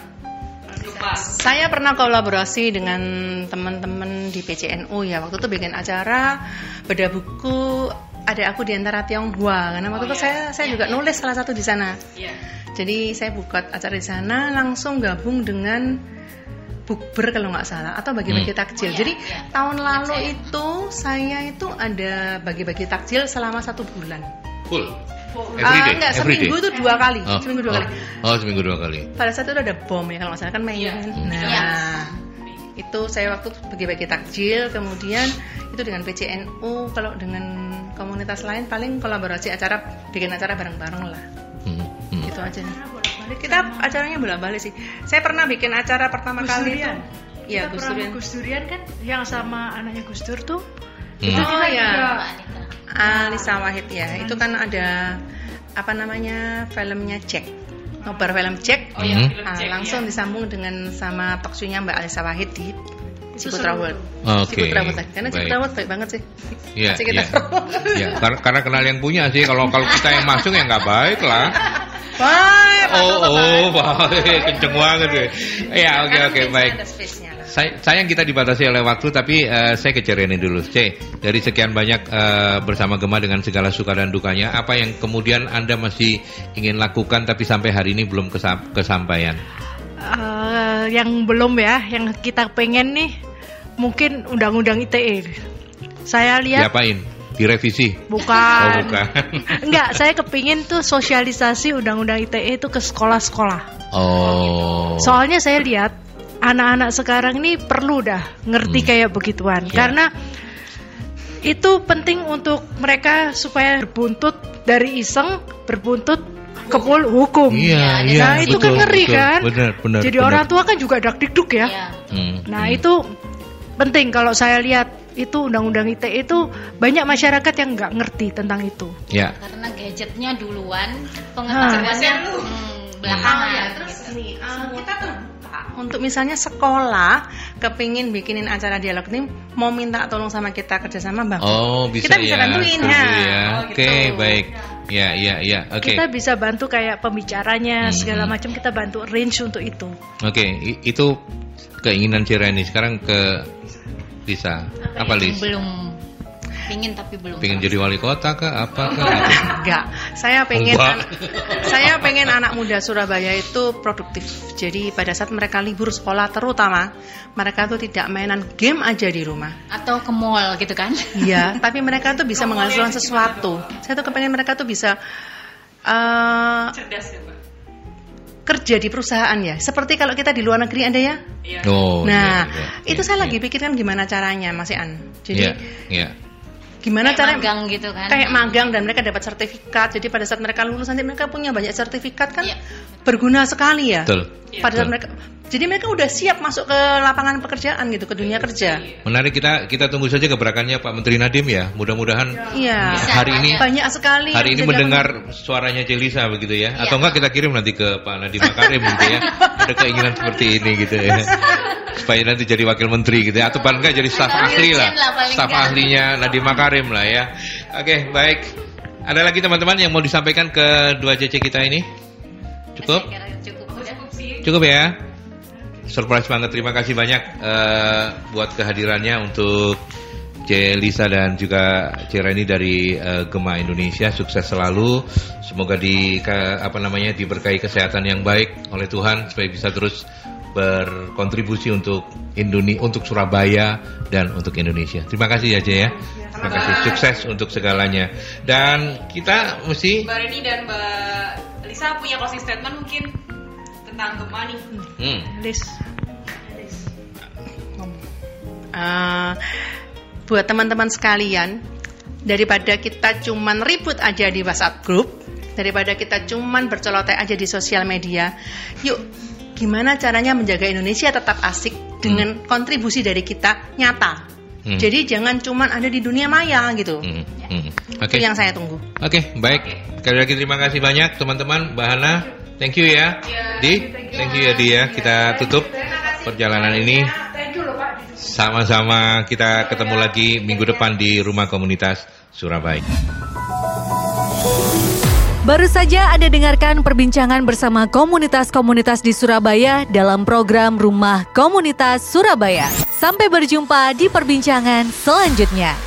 Lupa. Saya pernah kolaborasi dengan teman-teman di PCNU ya. Waktu itu bikin acara beda buku ada aku di antara Tionghoa karena waktu Oh, itu iya. saya saya juga nulis salah satu di sana. Iya. Jadi saya buka acara di sana langsung gabung dengan bukber kalau nggak salah atau bagi-bagi Hmm. takjil. Oh, iya, Jadi iya. tahun Ingat lalu saya. itu saya itu ada bagi-bagi takjil selama satu bulan. Full. Every day. enggak, every seminggu day. itu dua kali, Oh, seminggu dua oh. kali. Oh, seminggu dua kali. Pada saat itu ada bom ya kalau nggak salah kan main. Iya. kan? Hmm. Nah, Iya. Itu saya waktu itu bagi-bagi takjil, kemudian itu dengan PCNU, kalau dengan komunitas lain paling kolaborasi acara, bikin acara bareng-bareng lah. Hmm, hmm. Gitu aja. Kita acaranya bolak-balik sih. Saya pernah bikin acara pertama Gus kali itu. Durian. Iya, Kita Gus Durian. Gus Durian kan yang sama anaknya Gus Dur tuh. Hmm. Itu Oh, kita juga Mbak Anita. Alisa Wahid ya. Itu kan ada apa namanya filmnya Jack. Nobar film Jack. Oh iya, Hmm. film Ah, Jack, langsung iya. disambung dengan sama talk show-nya Mbak Alisa Wahid di Ciputra. World. Oke, Ciputra World. Karena baik. Ciputra World baik banget sih. Iya, kita iya. Iya, karena, karena kenal yang punya sih. Kalau kalau kita yang masuk ya nggak baik lah. Baik, Oh, oh, baik, kenceng banget ya. Iya, oke, oke, baik. Ada. Say- sayang kita dibatasi oleh waktu, tapi eh, saya Cereni dulu. C, dari sekian banyak eh, bersama Gema dengan segala suka dan dukanya, apa yang kemudian Anda masih ingin lakukan tapi sampai hari ini belum kesam- kesampaian? Eh, yang belum ya, yang kita pengen nih mungkin undang-undang ITE. Saya lihat Diapain? Direvisi? bukan. Oh, bukan. Enggak, saya kepingin tuh sosialisasi undang-undang ITE itu ke sekolah-sekolah. Oh. Soalnya saya lihat anak-anak sekarang ini perlu dah ngerti Hmm. kayak begituan Ya. karena itu penting untuk mereka supaya berbuntut dari iseng berbuntut ke hukum. Iya, iya. nah itu kan betul, ngeri betul. kan. Benar, benar. Jadi benar. orang tua kan juga dak dikduk ya. Iya. Hmm, Nah hmm. itu penting kalau saya lihat itu undang-undang ITE itu banyak masyarakat yang nggak ngerti tentang itu. Ya. Karena gadgetnya duluan, Ah. pengetahuannya hmm, belakangan. Oh ya, terus gitu. nih, uh, kita terbuka untuk misalnya sekolah kepingin bikinin acara dialog ini mau minta tolong sama kita kerjasama bang. Oh, bisa Kita bisa ya. bantuin, ha. ya. Oh, Oke, gitu. baik. Ya, ya, ya. Oke. Kita bisa bantu kayak pembicaranya Hmm. segala macam kita bantu range untuk itu. Oke, i- itu keinginan Cireni. Sekarang ke Lisa. Apa yang Lis? Belum pingin tapi belum. Pengen jadi wali kota kah? Apa kah? Enggak, saya pengen anak, saya pengen anak muda Surabaya itu produktif. Jadi pada saat mereka libur sekolah terutama mereka tuh tidak mainan game aja di rumah. Atau ke mall gitu kan? Iya, tapi mereka tuh bisa menghasilkan sesuatu. Saya tuh kepengen mereka tuh bisa eh, Cerdas ya, kerja di perusahaan ya. Seperti kalau kita di luar negeri ada ya. Iya. Oh, nah, iya, iya, itu iya, saya iya. lagi pikirkan gimana caranya, Mas Ian. Jadi Iya, iya. Gimana Kayak caranya magang gitu kan? kayak magang dan mereka dapat sertifikat. Jadi pada saat mereka lulus nanti mereka punya banyak sertifikat kan Iya. Berguna sekali ya. Betul. Pada saat Betul. mereka jadi mereka udah siap masuk ke lapangan pekerjaan gitu, ke dunia kerja. Menarik kita kita tunggu saja gebrakannya Pak Menteri Nadiem ya. Mudah-mudahan Iya. Bisa, hari ini Banyak sekali. hari ini mendengar suaranya Celisa begitu ya. Iya. Atau enggak kita kirim nanti ke Pak Nadiem Makarim gitu ya. Ada keinginan seperti ini gitu ya. Supaya nanti jadi wakil menteri gitu ya. Atau paling enggak jadi staf ahli lah. Staf ahlinya Nadiem Makarim lah ya. Oke, baik. Ada lagi teman-teman yang mau disampaikan ke dua JC kita ini? Cukup? Cukup ya. Surprise banget. Terima kasih banyak eh, buat kehadirannya untuk C. Lisa dan juga C. Reni dari eh, Gema Indonesia. Sukses selalu. Semoga di ke- apa namanya diberkahi kesehatan yang baik oleh Tuhan supaya bisa terus berkontribusi untuk Indonesia, untuk Surabaya dan untuk Indonesia. Terima kasih ya C ya. Terima kasih. Sukses untuk segalanya. Dan kita mesti Mbak Reni dan Mbak Lisa punya closing statement mungkin tentang Gemma nih. Hmm. Lis. Eh, buat teman-teman sekalian, daripada kita cuman ribut aja di WhatsApp group, daripada kita cuman bercelote aja di sosial media, yuk gimana caranya menjaga Indonesia tetap asik dengan kontribusi dari kita nyata. Hmm. Jadi jangan cuman ada di dunia maya gitu. Hmm. Hmm. Oke. Itu yang saya tunggu. Oke, baik. Sekali lagi terima kasih banyak teman-teman. Mbak Hana, thank you ya. Di, thank you ya Di ya. Kita tutup perjalanan ini. Sama-sama kita ketemu lagi minggu depan di Rumah Komunitas Surabaya. Baru saja Anda dengarkan perbincangan bersama komunitas-komunitas di Surabaya dalam program Rumah Komunitas Surabaya. Sampai berjumpa di perbincangan selanjutnya.